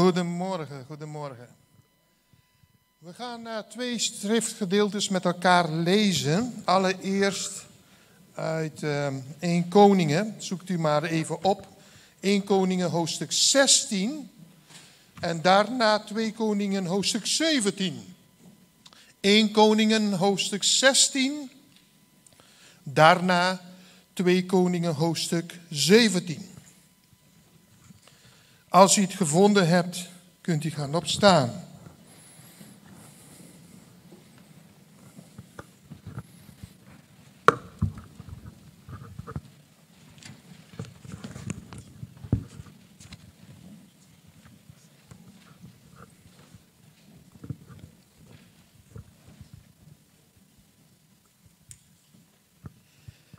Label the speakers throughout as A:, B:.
A: Goedemorgen, goedemorgen. We gaan uh, twee schriftgedeeltes met elkaar lezen. Allereerst uit uh, eh, 1 Koningen, zoekt u maar even op. 1 Koningen hoofdstuk 16 en daarna 2 Koningen hoofdstuk 17. 1 Koningen hoofdstuk 16, daarna 2 Koningen hoofdstuk 17. Als u het gevonden hebt, kunt u gaan opstaan.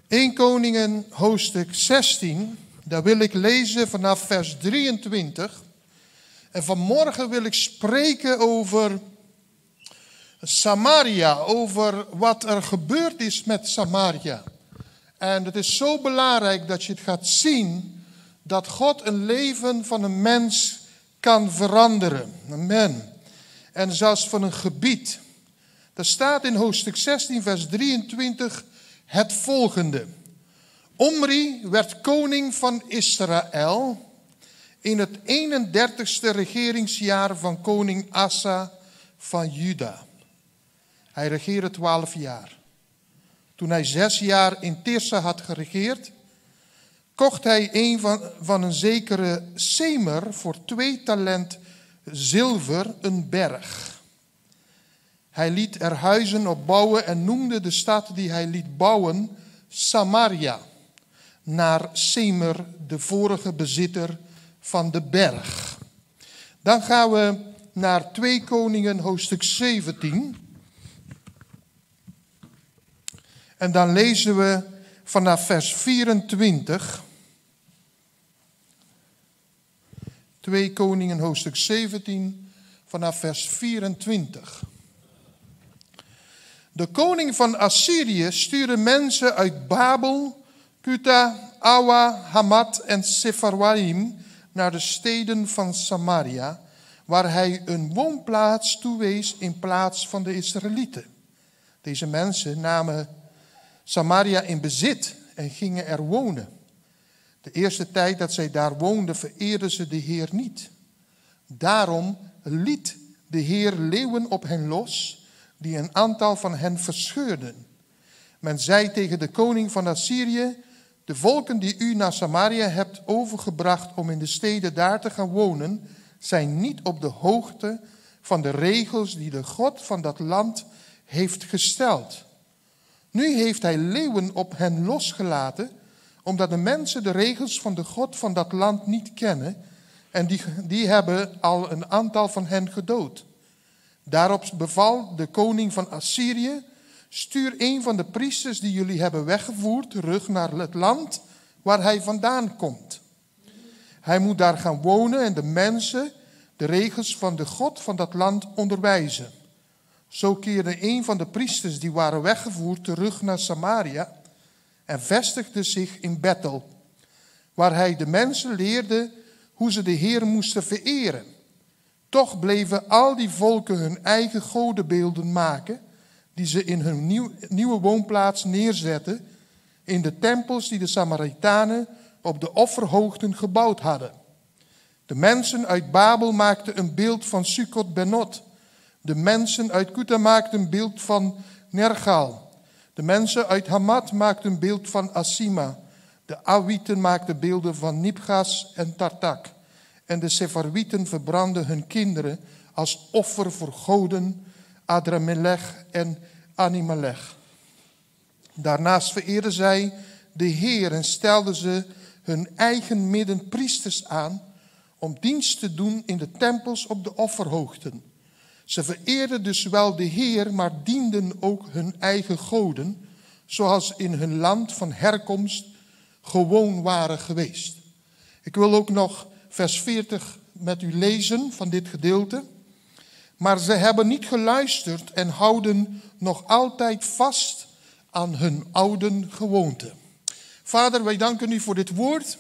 A: In Koningen hoofdstuk 16 daar wil ik lezen vanaf vers 23. En vanmorgen wil ik spreken over Samaria, over wat er gebeurd is met Samaria. En het is zo belangrijk dat je het gaat zien dat God een leven van een mens kan veranderen. Amen. En zelfs van een gebied. Er staat in hoofdstuk 16, vers 23 het volgende. Omri werd koning van Israël in het 31ste regeringsjaar van koning Asa van Juda. Hij regeerde twaalf jaar. Toen hij zes jaar in Tirsa had geregeerd, kocht hij een van, van een zekere Semer voor twee talent zilver een berg. Hij liet er huizen op bouwen en noemde de stad die hij liet bouwen Samaria naar Semer, de vorige bezitter van de berg. Dan gaan we naar 2 Koningen hoofdstuk 17. En dan lezen we vanaf vers 24. 2 Koningen hoofdstuk 17 vanaf vers 24. De koning van Assyrië stuurde mensen uit Babel Kuta, Awa, Hamat en Sepharwaim naar de steden van Samaria, waar hij een woonplaats toewees in plaats van de Israëlieten. Deze mensen namen Samaria in bezit en gingen er wonen. De eerste tijd dat zij daar woonden, vereerden ze de Heer niet. Daarom liet de Heer leeuwen op hen los, die een aantal van hen verscheurden. Men zei tegen de koning van Assyrië: de volken die u naar Samaria hebt overgebracht om in de steden daar te gaan wonen, zijn niet op de hoogte van de regels die de God van dat land heeft gesteld. Nu heeft hij leeuwen op hen losgelaten, omdat de mensen de regels van de God van dat land niet kennen en die, die hebben al een aantal van hen gedood. Daarop beval de koning van Assyrië Stuur een van de priesters die jullie hebben weggevoerd terug naar het land waar hij vandaan komt. Hij moet daar gaan wonen en de mensen de regels van de God van dat land onderwijzen. Zo keerde een van de priesters die waren weggevoerd terug naar Samaria en vestigde zich in Bethel, waar hij de mensen leerde hoe ze de Heer moesten vereren. Toch bleven al die volken hun eigen godenbeelden maken die ze in hun nieuwe woonplaats neerzetten in de tempels die de Samaritanen op de offerhoogten gebouwd hadden. De mensen uit Babel maakten een beeld van Sukkot Benot. De mensen uit Kuta maakten een beeld van Nergal. De mensen uit Hamat maakten een beeld van Asima. De Awieten maakten beelden van Nipgas en Tartak. En de Sepharwieten verbrandden hun kinderen als offer voor goden Adramelech en Animalech. Daarnaast vereerden zij de Heer en stelden ze hun eigen midden priesters aan om dienst te doen in de tempels op de offerhoogten. Ze vereerden dus wel de Heer, maar dienden ook hun eigen goden, zoals in hun land van herkomst gewoon waren geweest. Ik wil ook nog vers 40 met u lezen van dit gedeelte. Maar ze hebben niet geluisterd en houden nog altijd vast aan hun oude gewoonten. Vader, wij danken u voor dit woord.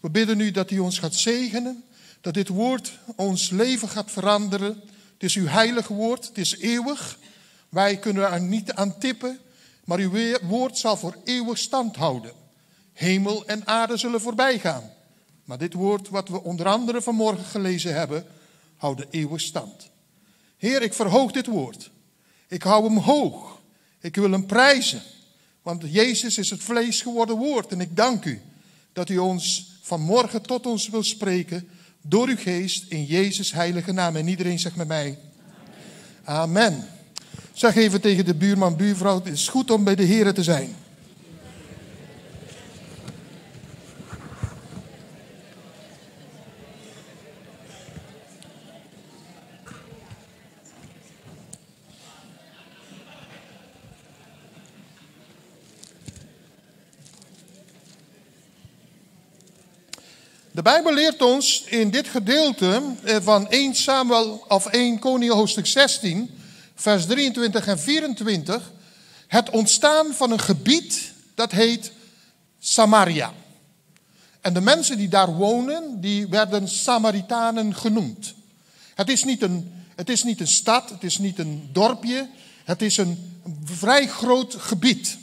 A: We bidden u dat u ons gaat zegenen. dat dit woord ons leven gaat veranderen. Het is uw heilige woord, het is eeuwig. Wij kunnen er niet aan tippen, maar uw woord zal voor eeuwig stand houden. Hemel en aarde zullen voorbij gaan. Maar dit woord wat we onder andere vanmorgen gelezen hebben, houdt eeuwig stand. Heer, ik verhoog dit woord. Ik hou hem hoog. Ik wil hem prijzen. Want Jezus is het vlees geworden woord. En ik dank u dat u ons vanmorgen tot ons wil spreken door uw geest in Jezus heilige naam. En iedereen zegt met mij, amen. Zeg even tegen de buurman, buurvrouw, het is goed om bij de Heer te zijn. De Bijbel leert ons in dit gedeelte eh, van 1 Samuel of 1 Koningen hoofdstuk 16, vers 23 en 24, het ontstaan van een gebied dat heet Samaria. En de mensen die daar wonen, die werden Samaritanen genoemd. Het is niet een, het is niet een stad, het is niet een dorpje, het is een vrij groot gebied.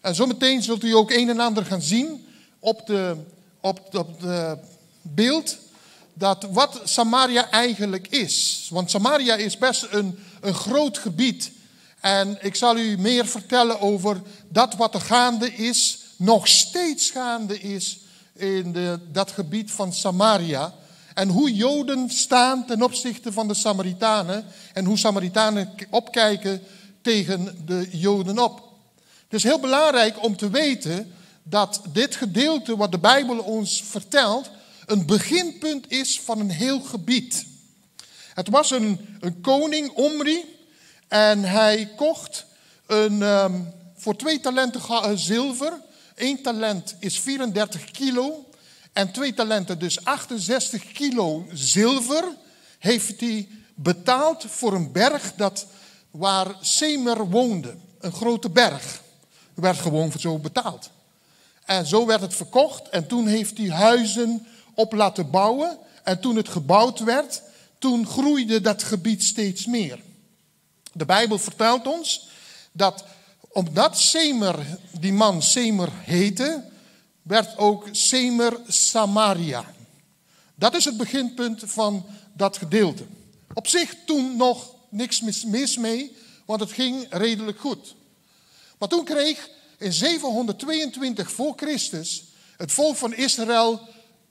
A: En zometeen zult u ook een en ander gaan zien op de op, het beeld dat wat Samaria eigenlijk is. Want Samaria is best een, een groot gebied. En ik zal u meer vertellen over dat wat er gaande is, nog steeds gaande is in de, dat gebied van Samaria. En hoe Joden staan ten opzichte van de Samaritanen. En hoe Samaritanen opkijken tegen de Joden op. Het is heel belangrijk om te weten dat dit gedeelte wat de Bijbel ons vertelt, een beginpunt is van een heel gebied. Het was een, een koning, Omri, en hij kocht een, um, voor twee talenten eh, zilver. Eén talent is 34 kilo. En twee talenten, dus 68 kilo zilver, heeft hij betaald voor een berg dat, waar Semer woonde. Een grote berg. Er werd gewoon zo betaald. En zo werd het verkocht. En toen heeft hij huizen op laten bouwen. En toen het gebouwd werd, toen groeide dat gebied steeds meer. De Bijbel vertelt ons dat omdat Semer, die man Semer heette, werd ook Semer Samaria. Dat is het beginpunt van dat gedeelte. Op zich toen nog niks mis mee, want het ging redelijk goed. Maar toen kreeg in 722 voor Christus het volk van Israël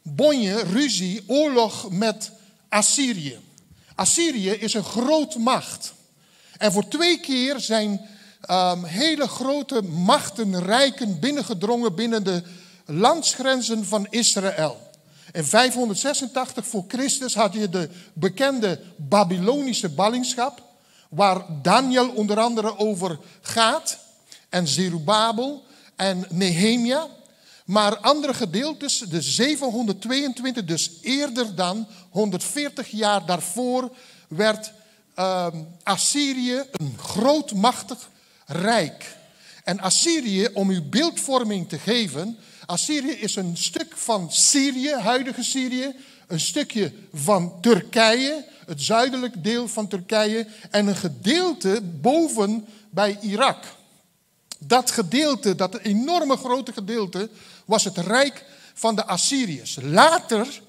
A: bonje, ruzie, oorlog met Assyrië. Assyrië is een groot macht. En voor twee keer zijn um, hele grote machten, rijken binnengedrongen binnen de landsgrenzen van Israël. In 586 voor Christus had je de bekende Babylonische ballingschap, waar Daniel onder andere over gaat en Zerubabel en Nehemia. Maar andere gedeeltes, de 722, dus eerder dan 140 jaar daarvoor, werd uh, Assyrië een grootmachtig rijk. En Assyrië, om uw beeldvorming te geven, Assyrië is een stuk van Syrië, huidige Syrië, een stukje van Turkije, het zuidelijk deel van Turkije, en een gedeelte boven bij Irak. Dat gedeelte, dat enorme grote gedeelte, was het rijk van de Assyriërs. Later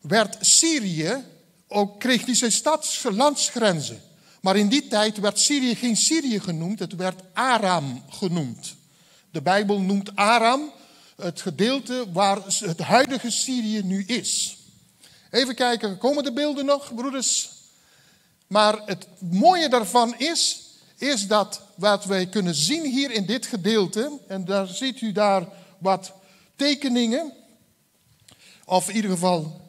A: werd Syrië, ook kreeg die zijn stads, landsgrenzen. Maar in die tijd werd Syrië geen Syrië genoemd, het werd Aram genoemd. De Bijbel noemt Aram het gedeelte waar het huidige Syrië nu is. Even kijken, komen de beelden nog, broeders? Maar het mooie daarvan is is dat wat wij kunnen zien hier in dit gedeelte, en daar ziet u daar wat tekeningen, of in ieder geval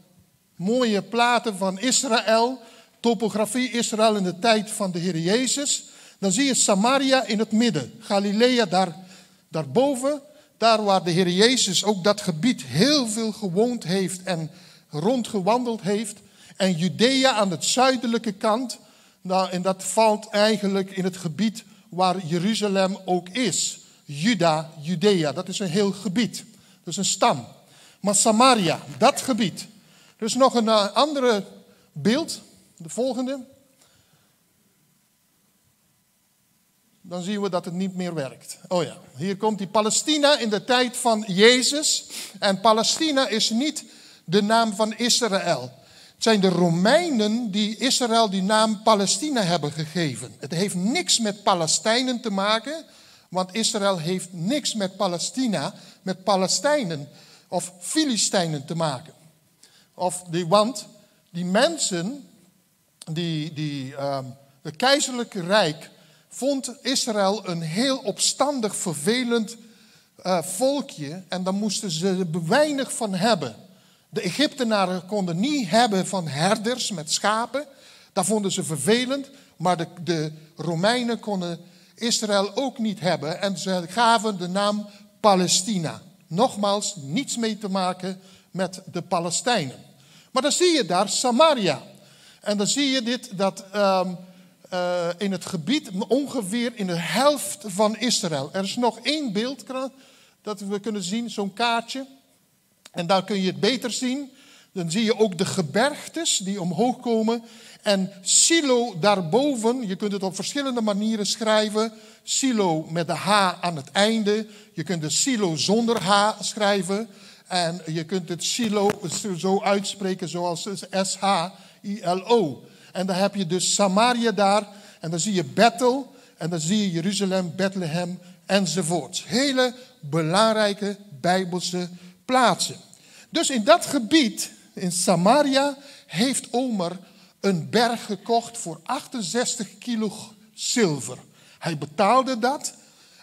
A: mooie platen van Israël, topografie Israël in de tijd van de Heer Jezus. Dan zie je Samaria in het midden, Galilea daar, daarboven, daar waar de Heer Jezus ook dat gebied heel veel gewoond heeft en rondgewandeld heeft. En Judea aan de zuidelijke kant, nou, en dat valt eigenlijk in het gebied waar Jeruzalem ook is. Juda, Judea, dat is een heel gebied. Is een stam. Maar Samaria, dat gebied. Er is nog een uh, andere beeld, de volgende. Dan zien we dat het niet meer werkt. Oh ja, hier komt die Palestina in de tijd van Jezus. En Palestina is niet de naam van Israël. Zijn de Romeinen die Israël die naam Palestina hebben gegeven. Het heeft niks met Palestijnen te maken, want Israël heeft niks met Palestina, met Palestijnen of Filistijnen te maken. Of die, want die mensen, die, die, um, de keizerlijke rijk, vond Israël een heel opstandig, vervelend uh, volkje. En daar moesten ze er weinig van hebben. De Egyptenaren konden niet hebben van herders met schapen. Dat vonden ze vervelend. Maar de, de Romeinen konden Israël ook niet hebben. En ze gaven de naam Palestina. Nogmaals, niets mee te maken met de Palestijnen. Maar dan zie je daar Samaria. En dan zie je dit, dat um, uh, in het gebied ongeveer in de helft van Israël. Er is nog één beeld dat we kunnen zien, zo'n kaartje. En daar kun je het beter zien. Dan zie je ook de gebergtes die omhoog komen. En Silo daarboven, je kunt het op verschillende manieren schrijven. Silo met de H aan het einde. Je kunt de Silo zonder H schrijven. En je kunt het Silo zo uitspreken zoals S-H-I-L-O. En dan heb je dus Samaria daar. En dan zie je Bethel. En dan zie je Jeruzalem, Bethlehem enzovoort. Hele belangrijke Bijbelse plaatsen. Dus in dat gebied, in Samaria, heeft Omer een berg gekocht voor 68 kilo zilver. Hij betaalde dat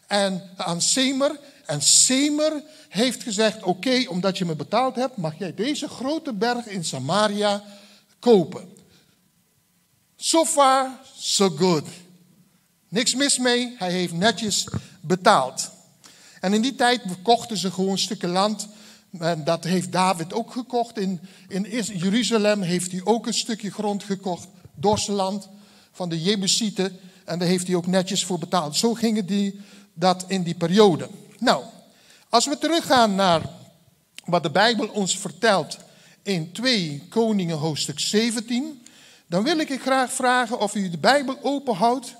A: en aan Semer. En Semer heeft gezegd: Oké, omdat je me betaald hebt, mag jij deze grote berg in Samaria kopen. So far, so good. Niks mis mee, hij heeft netjes betaald. En in die tijd kochten ze gewoon stukken land. En dat heeft David ook gekocht. In, in Jeruzalem heeft hij ook een stukje grond gekocht. Dorsland van de Jebusieten. En daar heeft hij ook netjes voor betaald. Zo ging die, dat in die periode. Nou, als we teruggaan naar wat de Bijbel ons vertelt in 2 Koningen hoofdstuk 17. Dan wil ik je graag vragen of u de Bijbel openhoudt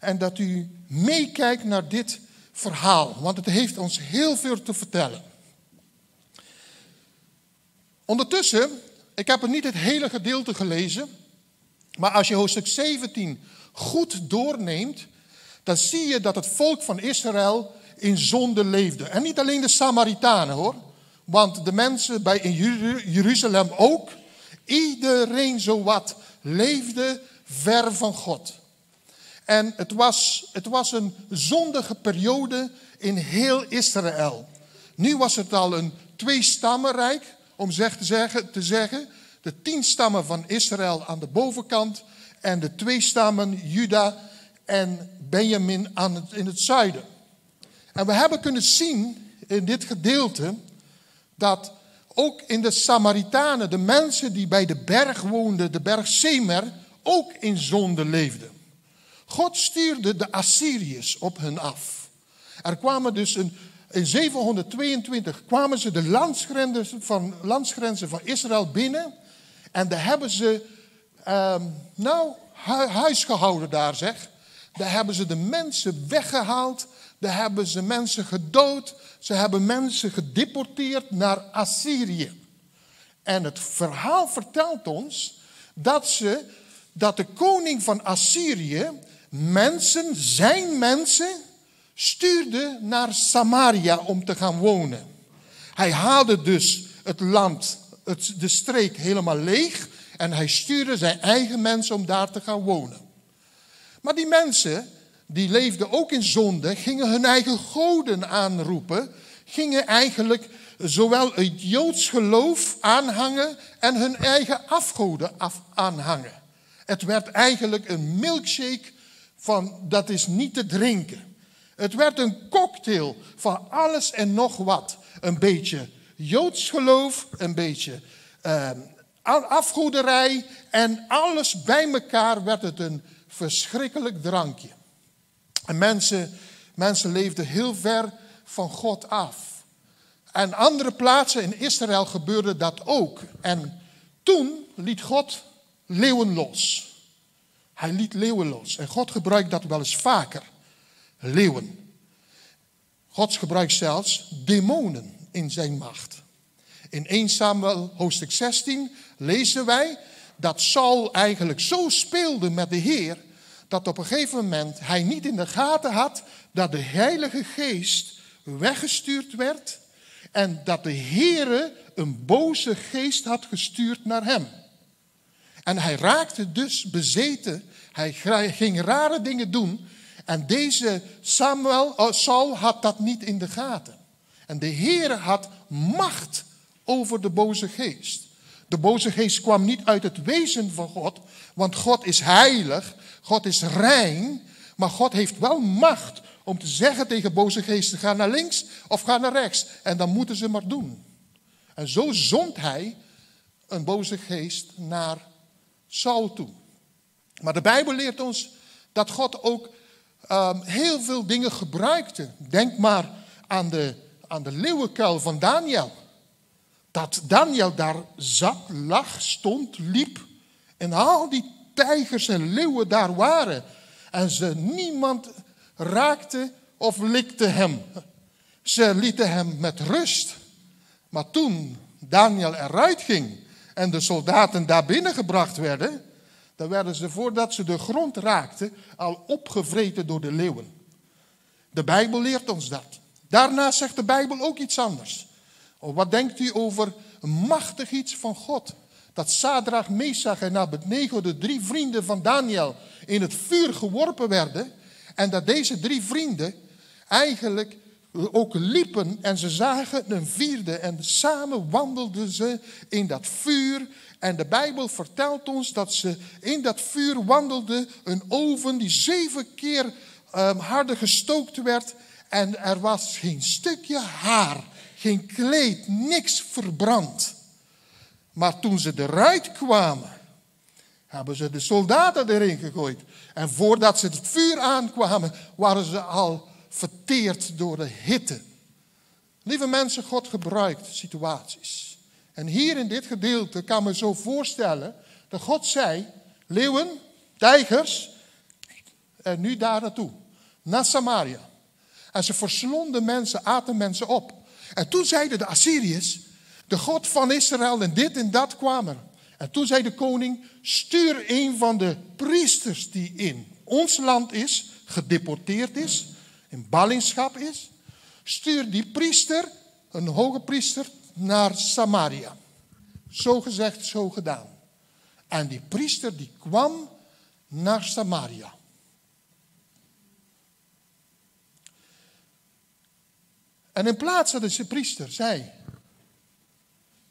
A: en dat u meekijkt naar dit verhaal, want het heeft ons heel veel te vertellen. Ondertussen, ik heb er niet het hele gedeelte gelezen, maar als je hoofdstuk 17 goed doorneemt, dan zie je dat het volk van Israël in zonde leefde. En niet alleen de Samaritanen hoor, want de mensen bij in Jeruzalem ook. Iedereen zowat leefde ver van God. En het was, het was een zondige periode in heel Israël. Nu was het al een twee-stammenrijk, om zeg te, zeggen, te zeggen. De tien stammen van Israël aan de bovenkant en de twee stammen Juda en Benjamin aan het, in het zuiden. En we hebben kunnen zien in dit gedeelte dat ook in de Samaritanen, de mensen die bij de berg woonden, de berg Semer, ook in zonde leefden. God stuurde de Assyriërs op hun af. Er kwamen dus een, in 722 kwamen ze de landsgrenzen van, van Israël binnen. En daar hebben ze, um, nou, huis gehouden daar zeg. Daar hebben ze de mensen weggehaald. Daar hebben ze mensen gedood. Ze hebben mensen gedeporteerd naar Assyrië. En het verhaal vertelt ons dat ze, dat de koning van Assyrië mensen, zijn mensen, stuurde naar Samaria om te gaan wonen. Hij haalde dus het land, het, de streek helemaal leeg en hij stuurde zijn eigen mensen om daar te gaan wonen. Maar die mensen, die leefden ook in zonde, gingen hun eigen goden aanroepen, gingen eigenlijk zowel het Joods geloof aanhangen en hun eigen afgoden af aanhangen. Het werd eigenlijk een milkshake van dat is niet te drinken. Het werd een cocktail van alles en nog wat. Een beetje Joods geloof, een beetje uh, afgoederij en alles bij elkaar werd het een verschrikkelijk drankje. En mensen, mensen leefden heel ver van God af. En andere plaatsen in Israël gebeurde dat ook. En Toen liet God leeuwen los. Hij liet leeuwen los. En God gebruikt dat wel eens vaker. Leeuwen. God gebruikt zelfs demonen in zijn macht. In 1 Samuel hoofdstuk 16 lezen wij dat Saul eigenlijk zo speelde met de Heer dat op een gegeven moment hij niet in de gaten had dat de Heilige Geest weggestuurd werd en dat de Heere een boze geest had gestuurd naar hem. En hij raakte dus bezeten. Hij ging rare dingen doen. En deze Samuel, oh, Saul had dat niet in de gaten. En de Heere had macht over de boze geest. De boze geest kwam niet uit het wezen van God, want God is heilig, God is rein, maar God heeft wel macht om te zeggen tegen boze geesten: ga naar links of ga naar rechts. En dan moeten ze maar doen. En zo zond hij een boze geest naar Saul toe. Maar de Bijbel leert ons dat God ook um, heel veel dingen gebruikte. Denk maar aan de, aan de leeuwenkuil van Daniel. Dat Daniel daar zat, lag, stond, liep. En al die tijgers en leeuwen daar waren. En ze niemand raakte of likte hem. Ze lieten hem met rust. Maar toen Daniel eruit ging en de soldaten daar binnengebracht werden, dan werden ze voordat ze de grond raakten al opgevreten door de leeuwen. De Bijbel leert ons dat. Daarna zegt de Bijbel ook iets anders. Oh, wat denkt u over een machtig iets van God? Dat Sadrach, Mesach en Abednego, de drie vrienden van Daniel, in het vuur geworpen werden. En dat deze drie vrienden eigenlijk ook liepen en ze zagen een vierde en samen wandelden ze in dat vuur. En de Bijbel vertelt ons dat ze in dat vuur wandelden, een oven die zeven keer um, harder gestookt werd. En er was geen stukje haar, geen kleed, niks verbrand. Maar toen ze eruit kwamen, hebben ze de soldaten erin gegooid. En voordat ze het vuur aankwamen, waren ze al verteerd door de hitte. Lieve mensen, God gebruikt situaties. En hier in dit gedeelte kan me zo voorstellen dat God zei: leeuwen, tijgers, en nu daar naartoe, naar Samaria. En ze verslonden mensen, aten mensen op. En toen zeiden de Assyriërs, de God van Israël en dit en dat kwamen. En toen zei de koning, stuur een van de priesters die in ons land is, gedeporteerd is, in ballingschap is, stuur die priester, een hoge priester, naar Samaria. Zo gezegd, zo gedaan. En die priester die kwam naar Samaria. En in plaats dat deze priester zei,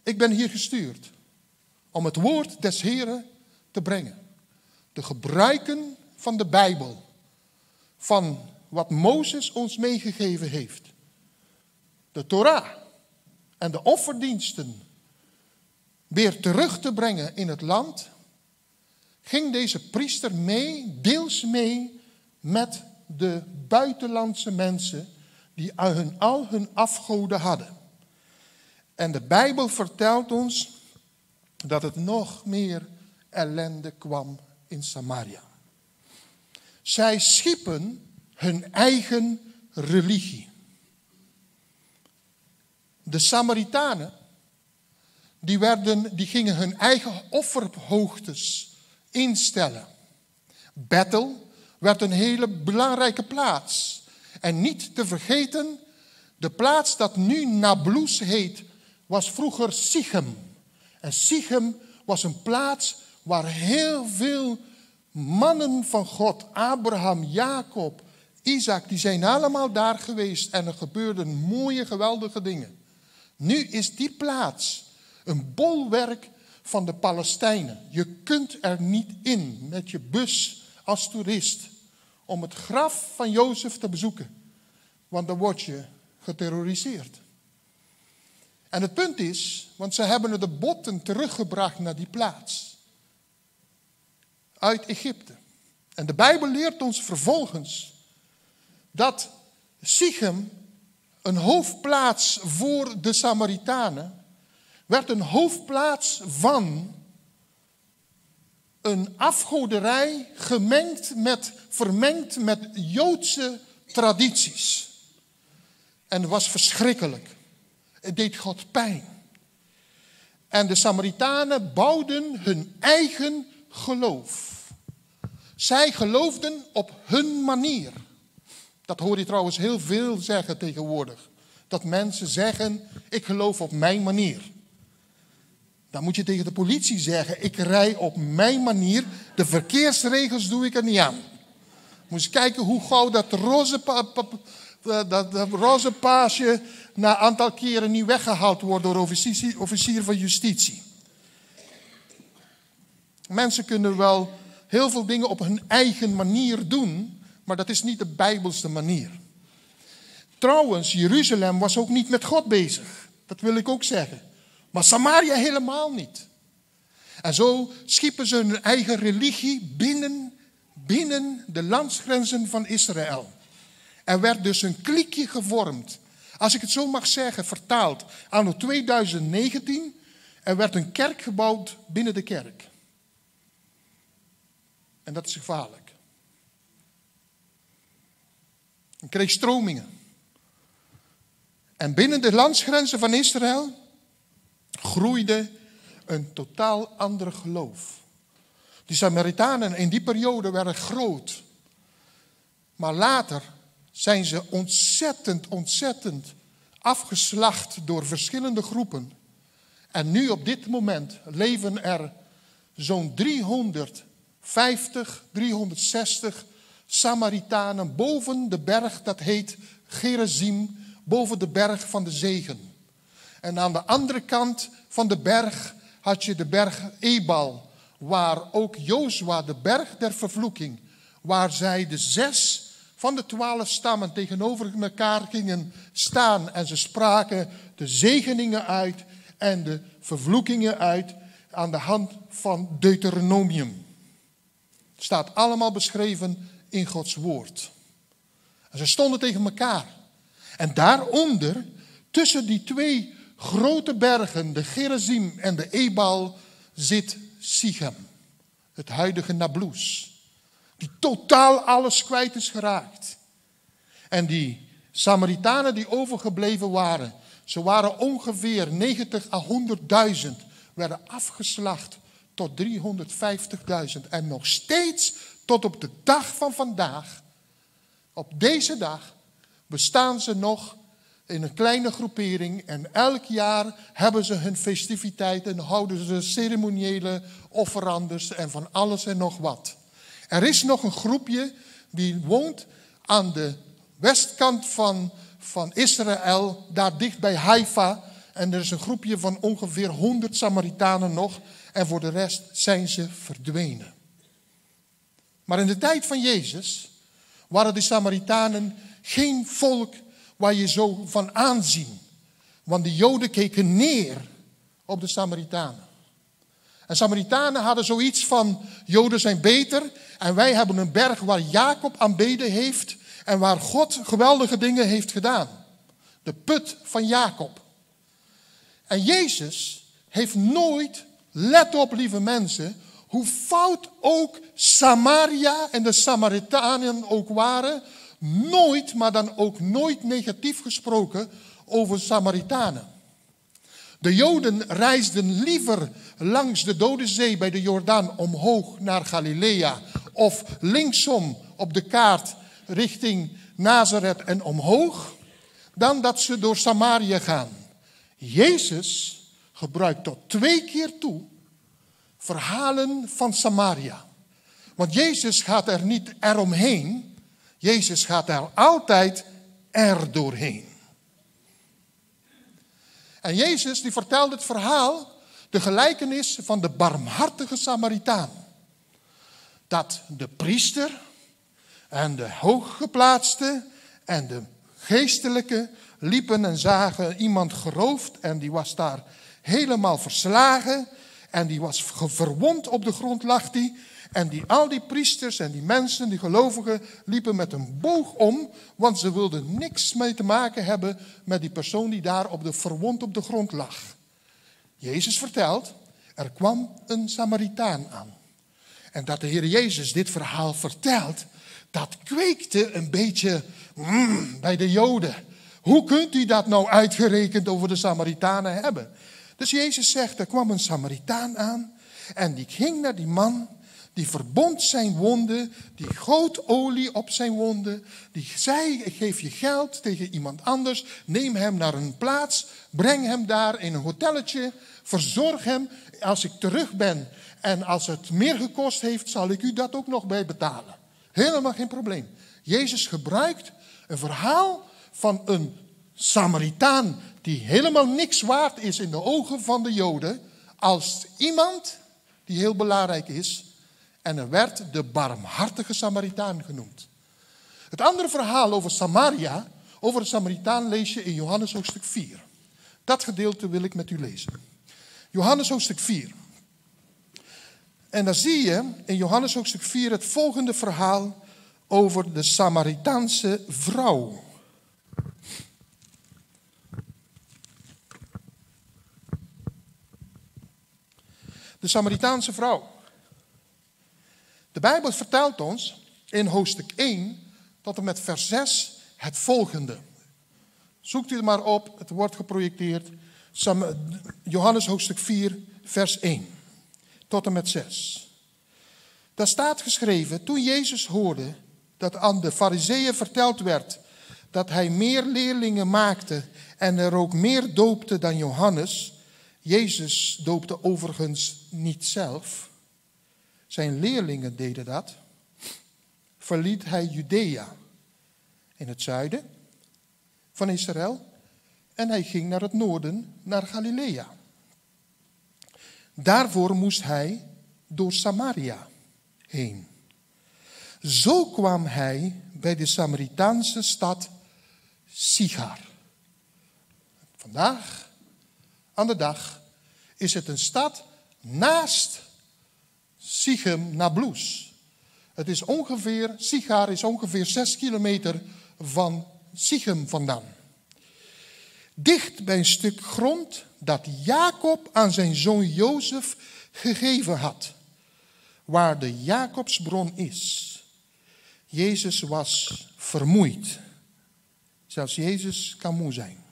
A: ik ben hier gestuurd om het woord des Heren te brengen. De gebruiken van de Bijbel, van wat Mozes ons meegegeven heeft. De Torah en de offerdiensten weer terug te brengen in het land, ging deze priester mee, deels mee met de buitenlandse mensen die hun, al hun afgoden hadden. En de Bijbel vertelt ons dat het nog meer ellende kwam in Samaria. Zij schiepen hun eigen religie. De Samaritanen, die, werden, die gingen hun eigen offerhoogtes instellen. Bethel werd een hele belangrijke plaats. En niet te vergeten, de plaats dat nu Nablus heet, was vroeger Sichem. En Sichem was een plaats waar heel veel mannen van God, Abraham, Jacob, Isaac, die zijn allemaal daar geweest en er gebeurden mooie, geweldige dingen. Nu is die plaats een bolwerk van de Palestijnen. Je kunt er niet in met je bus als toerist om het graf van Jozef te bezoeken, want dan word je geterroriseerd. En het punt is, want ze hebben de botten teruggebracht naar die plaats. Uit Egypte. En de Bijbel leert ons vervolgens dat Sichem, een hoofdplaats voor de Samaritanen, werd een hoofdplaats van een afgoderij gemengd met, vermengd met Joodse tradities. En was verschrikkelijk. Het deed God pijn. En de Samaritanen bouwden hun eigen geloof. Zij geloofden op hun manier. Dat hoor je trouwens heel veel zeggen tegenwoordig. Dat mensen zeggen, ik geloof op mijn manier. Dan moet je tegen de politie zeggen, ik rij op mijn manier. De verkeersregels doe ik er niet aan. Moet je kijken hoe gauw dat roze, dat, dat roze paasje na aantal keren niet weggehaald wordt door officier, officier van justitie. Mensen kunnen wel heel veel dingen op hun eigen manier doen, maar dat is niet de bijbelse manier. Trouwens, Jeruzalem was ook niet met God bezig. Dat wil ik ook zeggen. Maar Samaria helemaal niet. En zo schiepen ze hun eigen religie binnen, binnen de landsgrenzen van Israël. Er werd dus een kliekje gevormd. Als ik het zo mag zeggen, vertaald. Anno 2019, er werd een kerk gebouwd binnen de kerk. En dat is gevaarlijk. En kreeg stromingen. En binnen de landsgrenzen van Israël groeide een totaal ander geloof. Die Samaritanen in die periode werden groot. Maar later zijn ze ontzettend, ontzettend afgeslacht door verschillende groepen. En nu op dit moment leven er zo'n 350, 360 Samaritanen boven de berg dat heet Gerizim, boven de berg van de zegen. En aan de andere kant van de berg had je de berg Ebal, waar ook Jozua, de berg der vervloeking, waar zij de zes van de twaalf stammen tegenover elkaar gingen staan en ze spraken de zegeningen uit en de vervloekingen uit aan de hand van Deuteronomium. Het staat allemaal beschreven in Gods woord. En ze stonden tegen elkaar. En daaronder, tussen die twee grote bergen, de Gerizim en de Ebal, zit Sichem, het huidige Nablus. Die totaal alles kwijt is geraakt. En die Samaritanen die overgebleven waren, ze waren ongeveer 90 à 100.000, werden afgeslacht tot 350.000. En nog steeds tot op de dag van vandaag, op deze dag, bestaan ze nog in een kleine groepering. En elk jaar hebben ze hun festiviteiten, houden ze ceremoniële offerandes en van alles en nog wat. Er is nog een groepje die woont aan de westkant van, van Israël, daar dicht bij Haifa. En er is een groepje van ongeveer 100 Samaritanen nog. En voor de rest zijn ze verdwenen. Maar in de tijd van Jezus waren de Samaritanen geen volk waar je zo van aanzien. Want de Joden keken neer op de Samaritanen. En Samaritanen hadden zoiets van, Joden zijn beter en wij hebben een berg waar Jacob aanbeden heeft en waar God geweldige dingen heeft gedaan. De put van Jacob. En Jezus heeft nooit, let op lieve mensen, hoe fout ook Samaria en de Samaritanen ook waren, nooit, maar dan ook nooit negatief gesproken over Samaritanen. De Joden reisden liever langs de Dode Zee bij de Jordaan omhoog naar Galilea of linksom op de kaart richting Nazareth en omhoog, dan dat ze door Samaria gaan. Jezus gebruikt tot twee keer toe verhalen van Samaria. Want Jezus gaat er niet eromheen, Jezus gaat er altijd er doorheen. En Jezus die vertelt het verhaal, de gelijkenis van de barmhartige Samaritaan. Dat de priester en de hooggeplaatste en de geestelijke liepen en zagen iemand geroofd en die was daar helemaal verslagen en die was verwond op de grond lag die. En die, al die priesters en die mensen, die gelovigen, liepen met een boog om, want ze wilden niks mee te maken hebben met die persoon die daar op de, verwond op de grond lag. Jezus vertelt, er kwam een Samaritaan aan. En dat de Heer Jezus dit verhaal vertelt, dat kweekte een beetje mm, bij de Joden. Hoe kunt u dat nou uitgerekend over de Samaritanen hebben? Dus Jezus zegt, er kwam een Samaritaan aan en die ging naar die man, die verbond zijn wonden, die goot olie op zijn wonden, die zei, ik geef je geld tegen iemand anders, neem hem naar een plaats, breng hem daar in een hotelletje, verzorg hem, als ik terug ben en als het meer gekost heeft, zal ik u dat ook nog bij betalen. Helemaal geen probleem. Jezus gebruikt een verhaal van een Samaritaan die helemaal niks waard is in de ogen van de Joden, als iemand die heel belangrijk is. En er werd de barmhartige Samaritaan genoemd. Het andere verhaal over Samaria, over de Samaritaan, lees je in Johannes hoofdstuk 4. Dat gedeelte wil ik met u lezen. Johannes hoofdstuk 4. En dan zie je in Johannes hoofdstuk 4 het volgende verhaal over de Samaritaanse vrouw. De Samaritaanse vrouw. De Bijbel vertelt ons in hoofdstuk 1 tot en met vers 6 het volgende. Zoekt u het maar op, het wordt geprojecteerd. Johannes hoofdstuk 4, vers 1 tot en met 6. Daar staat geschreven, toen Jezus hoorde dat aan de fariseeën verteld werd dat hij meer leerlingen maakte en er ook meer doopte dan Johannes. Jezus doopte overigens niet zelf. Zijn leerlingen deden dat. Verliet hij Judea in het zuiden van Israël en hij ging naar het noorden, naar Galilea. Daarvoor moest hij door Samaria heen. Zo kwam hij bij de Samaritaanse stad Sigar. Vandaag, aan de dag, is het een stad naast Sichem Nablus. Het is ongeveer, Sigar is ongeveer zes kilometer van Sichem vandaan. Dicht bij een stuk grond dat Jacob aan zijn zoon Jozef gegeven had, waar de Jacobsbron is. Jezus was vermoeid. Zelfs Jezus kan moe zijn.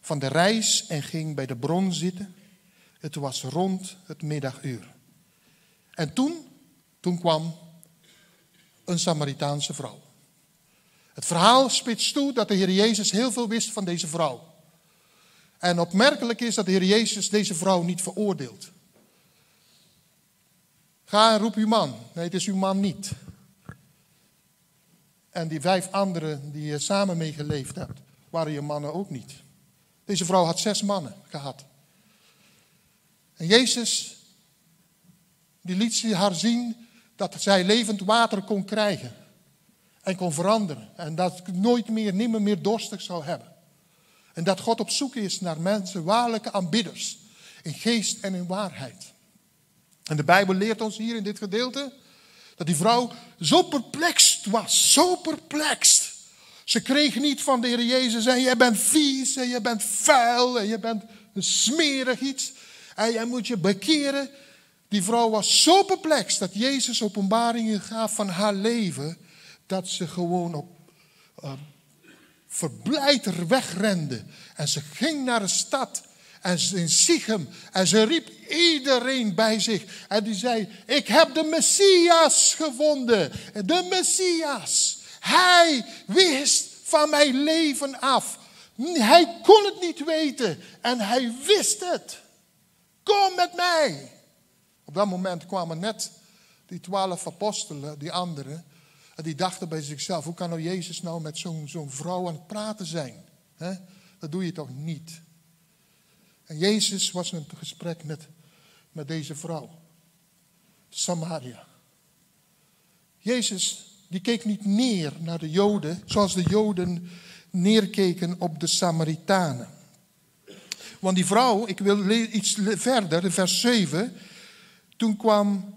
A: Van de reis en ging bij de bron zitten. Het was rond het middaguur. En toen, toen kwam een Samaritaanse vrouw. Het verhaal spitst toe dat de Heer Jezus heel veel wist van deze vrouw. En opmerkelijk is dat de Heer Jezus deze vrouw niet veroordeelt. Ga en roep uw man. Nee, het is uw man niet. En die vijf anderen die je samen mee geleefd hebt, waren je mannen ook niet. Deze vrouw had zes mannen gehad. En Jezus, die liet haar zien dat zij levend water kon krijgen. En kon veranderen. En dat ik nooit meer, nimmer meer dorstig zou hebben. En dat God op zoek is naar mensen, waarlijke aanbidders. In geest en in waarheid. En de Bijbel leert ons hier in dit gedeelte dat die vrouw zo perplext was, zo perplext. Ze kreeg niet van de Heer Jezus en jij bent vies en je bent vuil en je bent een smerig iets en jij moet je bekeren. Die vrouw was zo perplext dat Jezus openbaringen gaf van haar leven dat ze gewoon op uh, verblijd er wegrende. En ze ging naar de stad en in Sichem. En ze riep iedereen bij zich. En die zei, ik heb de Messias gevonden. De Messias. Hij wist van mijn leven af. Hij kon het niet weten. En hij wist het. Kom met mij. Op dat moment kwamen net die twaalf apostelen, die anderen. En die dachten bij zichzelf, hoe kan nou Jezus nou met zo'n vrouw aan het praten zijn? Dat doe je toch niet? En Jezus was in een gesprek met, met deze vrouw. Samaria. Jezus die keek niet neer naar de Joden zoals de Joden neerkeken op de Samaritanen. Want die vrouw, ik wil iets verder, vers 7. Toen kwam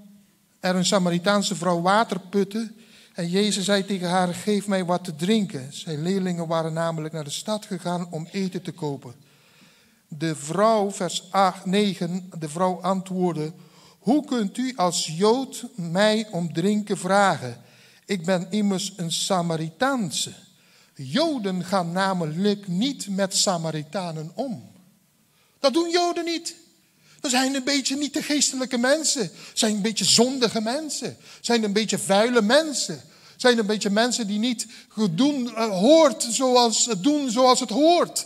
A: er een Samaritaanse vrouw water putten. En Jezus zei tegen haar: Geef mij wat te drinken. Zijn leerlingen waren namelijk naar de stad gegaan om eten te kopen. De vrouw, vers 8, 9, de vrouw antwoordde: Hoe kunt u als Jood mij om drinken vragen? Ik ben immers een Samaritaanse. Joden gaan namelijk niet met Samaritanen om. Dat doen Joden niet. Dat zijn een beetje niet de geestelijke mensen. Zijn een beetje zondige mensen. Zijn een beetje vuile mensen. Zijn een beetje mensen die niet doen, uh, hoort zoals, doen zoals het hoort.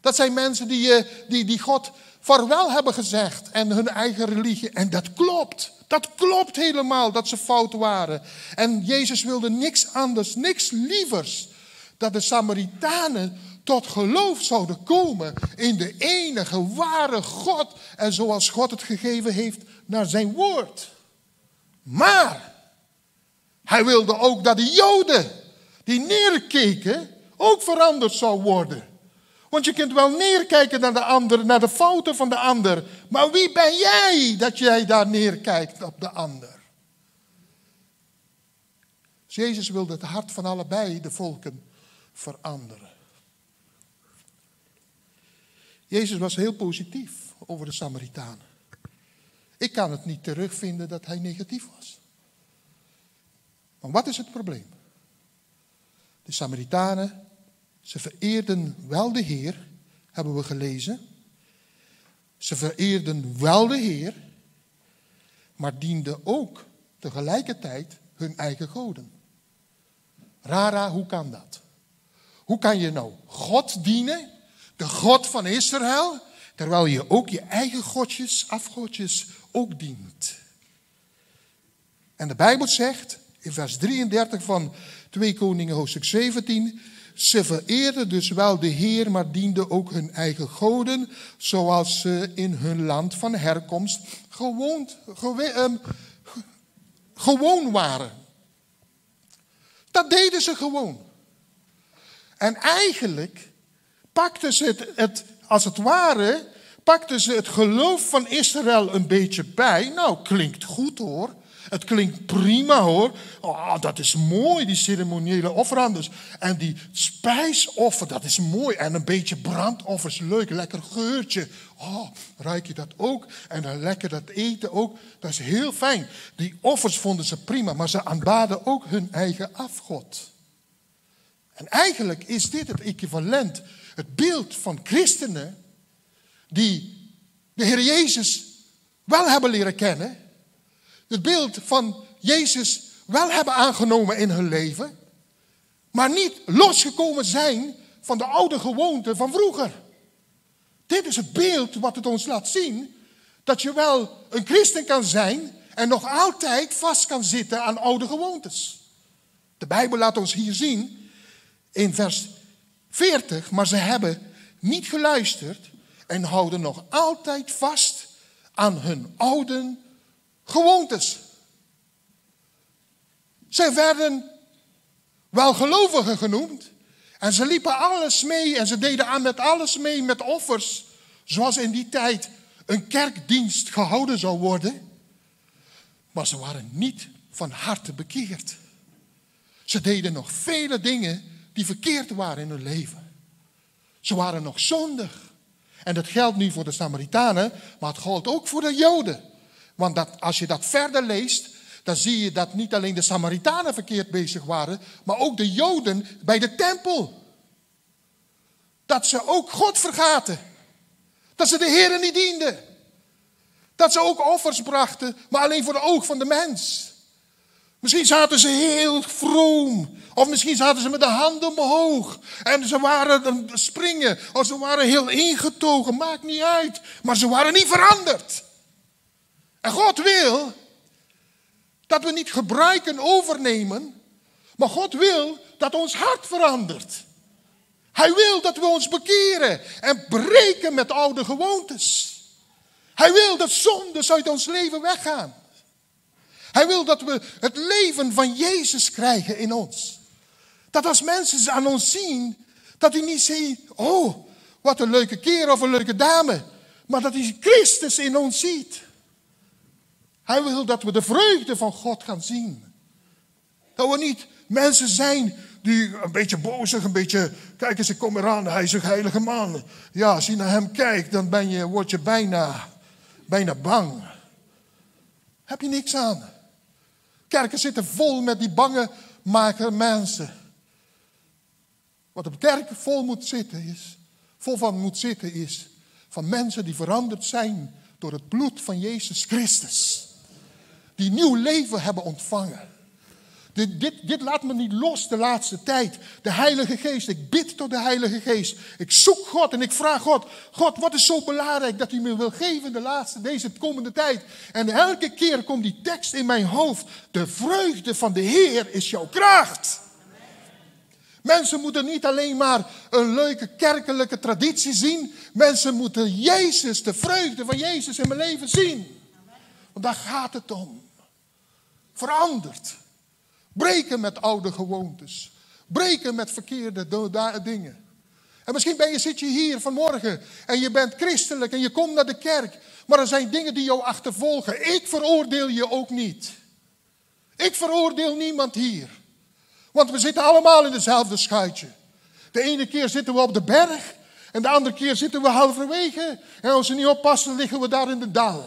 A: Dat zijn mensen die, uh, die, die God vaarwel hebben gezegd en hun eigen religie. En dat klopt. Dat klopt helemaal dat ze fout waren. En Jezus wilde niks anders, niks lievers. Dat de Samaritanen tot geloof zouden komen in de enige ware God. En zoals God het gegeven heeft naar zijn woord. Maar hij wilde ook dat de Joden die neerkeken ook veranderd zou worden. Want je kunt wel neerkijken naar de ander, naar de fouten van de ander. Maar wie ben jij dat jij daar neerkijkt op de ander? Dus Jezus wilde het hart van allebei de volken veranderen. Jezus was heel positief over de Samaritanen. Ik kan het niet terugvinden dat hij negatief was. Maar wat is het probleem? De Samaritanen ze vereerden wel de Heer, hebben we gelezen. Ze vereerden wel de Heer, maar dienden ook tegelijkertijd hun eigen goden. Rara, hoe kan dat? Hoe kan je nou God dienen, de God van Israël, terwijl je ook je eigen godjes, afgodjes ook dient? En de Bijbel zegt in vers 33 van 2 Koningen hoofdstuk 17, ze vereerden dus wel de Heer, maar dienden ook hun eigen goden, zoals ze in hun land van herkomst gewoon, ehm, gewoon waren. Dat deden ze gewoon. En eigenlijk pakten ze het, het, als het ware, pakten ze het geloof van Israël een beetje bij. Nou, klinkt goed hoor. Het klinkt prima hoor. Oh, dat is mooi, die ceremoniële offerandes. En die spijsoffer, dat is mooi. En een beetje brandoffers, leuk, lekker geurtje. Oh, ruik je dat ook? En dan lekker dat eten ook. Dat is heel fijn. Die offers vonden ze prima, maar ze aanbaden ook hun eigen afgod. En eigenlijk is dit het equivalent, het beeld van christenen die de Heer Jezus wel hebben leren kennen, het beeld van Jezus wel hebben aangenomen in hun leven, maar niet losgekomen zijn van de oude gewoonten van vroeger. Dit is het beeld wat het ons laat zien dat je wel een christen kan zijn en nog altijd vast kan zitten aan oude gewoontes. De Bijbel laat ons hier zien in vers 40, maar ze hebben niet geluisterd en houden nog altijd vast aan hun oude gewoontes. Zij werden wel gelovigen genoemd. En ze liepen alles mee en ze deden aan met alles mee, met offers. Zoals in die tijd een kerkdienst gehouden zou worden. Maar ze waren niet van harte bekeerd. Ze deden nog vele dingen die verkeerd waren in hun leven. Ze waren nog zondig. En dat geldt nu voor de Samaritanen, maar het geldt ook voor de Joden. Want dat, als je dat verder leest, dan zie je dat niet alleen de Samaritanen verkeerd bezig waren, maar ook de Joden bij de tempel. Dat ze ook God vergaten. Dat ze de Heeren niet dienden. Dat ze ook offers brachten, maar alleen voor de oog van de mens. Misschien zaten ze heel vroom. Of misschien zaten ze met de handen omhoog. En ze waren springen. Of ze waren heel ingetogen. Maakt niet uit. Maar ze waren niet veranderd. En God wil dat we niet gebruiken overnemen, maar God wil dat ons hart verandert. Hij wil dat we ons bekeren en breken met oude gewoontes. Hij wil dat zondes uit ons leven weggaan. Hij wil dat we het leven van Jezus krijgen in ons. Dat als mensen aan ons zien, dat die niet zien, oh, wat een leuke keer of een leuke dame. Maar dat hij Christus in ons ziet. Hij wil dat we de vreugde van God gaan zien. Dat we niet mensen zijn die een beetje bozig, een beetje, kijk eens, ik kom eraan, hij is een heilige man. Ja, als je naar hem kijkt, dan ben je, word je bijna, bijna bang. Heb je niks aan. Kerken zitten vol met die bange maken mensen. Wat op kerk vol moet zitten is, vol van moet zitten is, van mensen die veranderd zijn door het bloed van Jezus Christus. Die nieuw leven hebben ontvangen. Dit, dit, dit, laat me niet los de laatste tijd. De Heilige Geest. Ik bid tot de Heilige Geest. Ik zoek God en ik vraag God. God, wat is zo belangrijk dat u me wil geven de laatste, deze komende tijd? En elke keer komt die tekst in mijn hoofd. De vreugde van de Heer is jouw kracht. Mensen moeten niet alleen maar een leuke kerkelijke traditie zien. Mensen moeten Jezus, de vreugde van Jezus in mijn leven zien. Want daar gaat het om. Veranderd. Breken met oude gewoontes. Breken met verkeerde dingen. En misschien ben je, zit je hier vanmorgen en je bent christelijk en je komt naar de kerk. Maar er zijn dingen die jou achtervolgen. Ik veroordeel je ook niet. Ik veroordeel niemand hier. Want we zitten allemaal in dezelfde schuitje. De ene keer zitten we op de berg en de andere keer zitten we halverwege. En als we niet oppassen liggen we daar in de dal.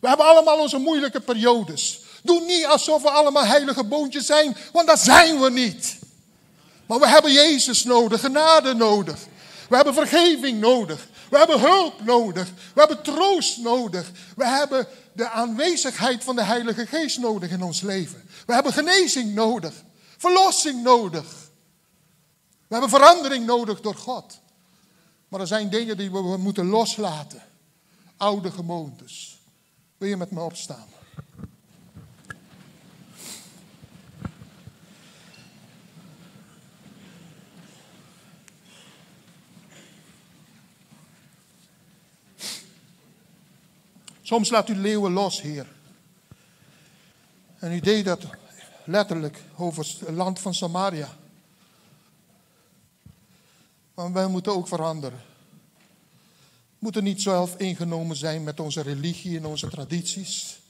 A: We hebben allemaal onze moeilijke periodes. Doe niet alsof we allemaal heilige boontjes zijn, want dat zijn we niet. Maar we hebben Jezus nodig, genade nodig. We hebben vergeving nodig. We hebben hulp nodig. We hebben troost nodig. We hebben de aanwezigheid van de Heilige Geest nodig in ons leven. We hebben genezing nodig. Verlossing nodig. We hebben verandering nodig door God. Maar er zijn dingen die we moeten loslaten. Oude gewoontes. Wil je met me opstaan? Soms laat u leeuwen los, Heer. En u deed dat letterlijk over het land van Samaria. Maar wij moeten ook veranderen. We moeten niet zelf ingenomen zijn met onze religie en onze tradities.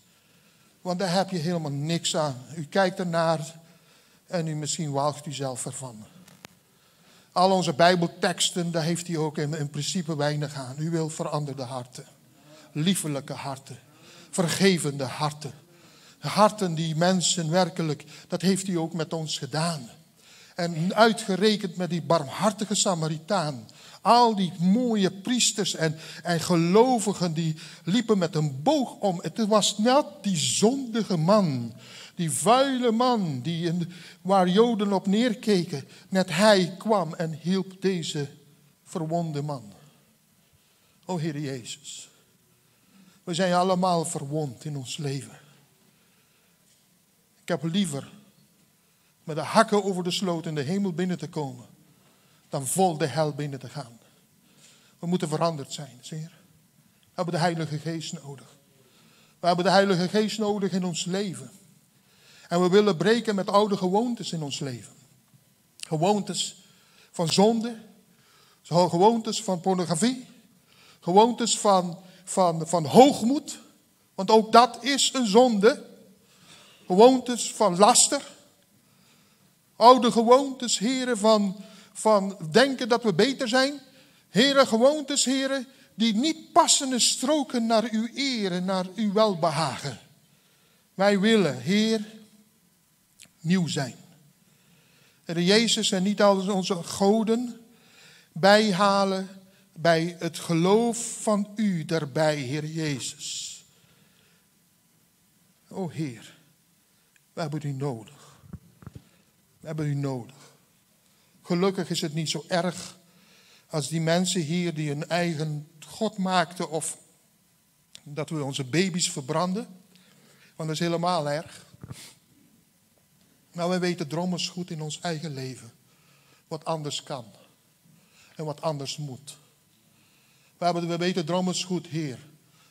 A: Want daar heb je helemaal niks aan. U kijkt ernaar en u misschien walgt u zelf ervan. Al onze Bijbelteksten, daar heeft hij ook in, in principe weinig aan. U wil veranderde harten liefelijke harten, vergevende harten. Harten die mensen werkelijk, dat heeft hij ook met ons gedaan. En uitgerekend met die barmhartige Samaritaan. Al die mooie priesters en, en gelovigen die liepen met een boog om. Het was net die zondige man, die vuile man die in, waar Joden op neerkeken. Net hij kwam en hielp deze verwonde man. O Heer Jezus. We zijn allemaal verwond in ons leven. Ik heb liever met de hakken over de sloot in de hemel binnen te komen, dan vol de hel binnen te gaan. We moeten veranderd zijn, zie We hebben de Heilige Geest nodig. We hebben de Heilige Geest nodig in ons leven. En we willen breken met oude gewoontes in ons leven. Gewoontes van zonde, gewoontes van pornografie, gewoontes van van, van hoogmoed, want ook dat is een zonde. Gewoontes van laster. Oude gewoontes, heren, van, van denken dat we beter zijn. Heren, gewoontes, heren, die niet passen en stroken naar uw eer en naar uw welbehagen. Wij willen, Heer, nieuw zijn. En Jezus en niet al onze goden bijhalen bij het geloof van u daarbij, Heer Jezus. O Heer, we hebben u nodig. We hebben u nodig. Gelukkig is het niet zo erg als die mensen hier die een eigen God maakten of dat we onze baby's verbranden. Want dat is helemaal erg. Maar we weten drommels goed in ons eigen leven wat anders kan en wat anders moet. Hebben, we weten drommels goed, Heer,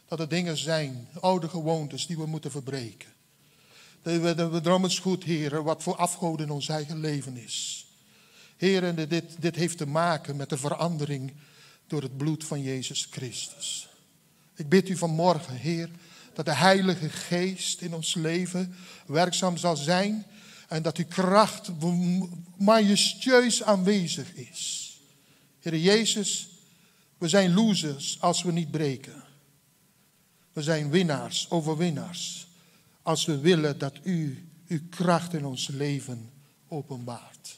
A: dat er dingen zijn, oude gewoontes, die we moeten verbreken. We, we drommels goed, Heer, wat voor afgoden in ons eigen leven is. Heer, en dit, dit heeft te maken met de verandering door het bloed van Jezus Christus. Ik bid u vanmorgen, Heer, dat de Heilige Geest in ons leven werkzaam zal zijn en dat uw kracht majestueus aanwezig is. Heer Jezus, we zijn losers als we niet breken. We zijn winnaars, overwinnaars. als we willen dat u uw kracht in ons leven openbaart.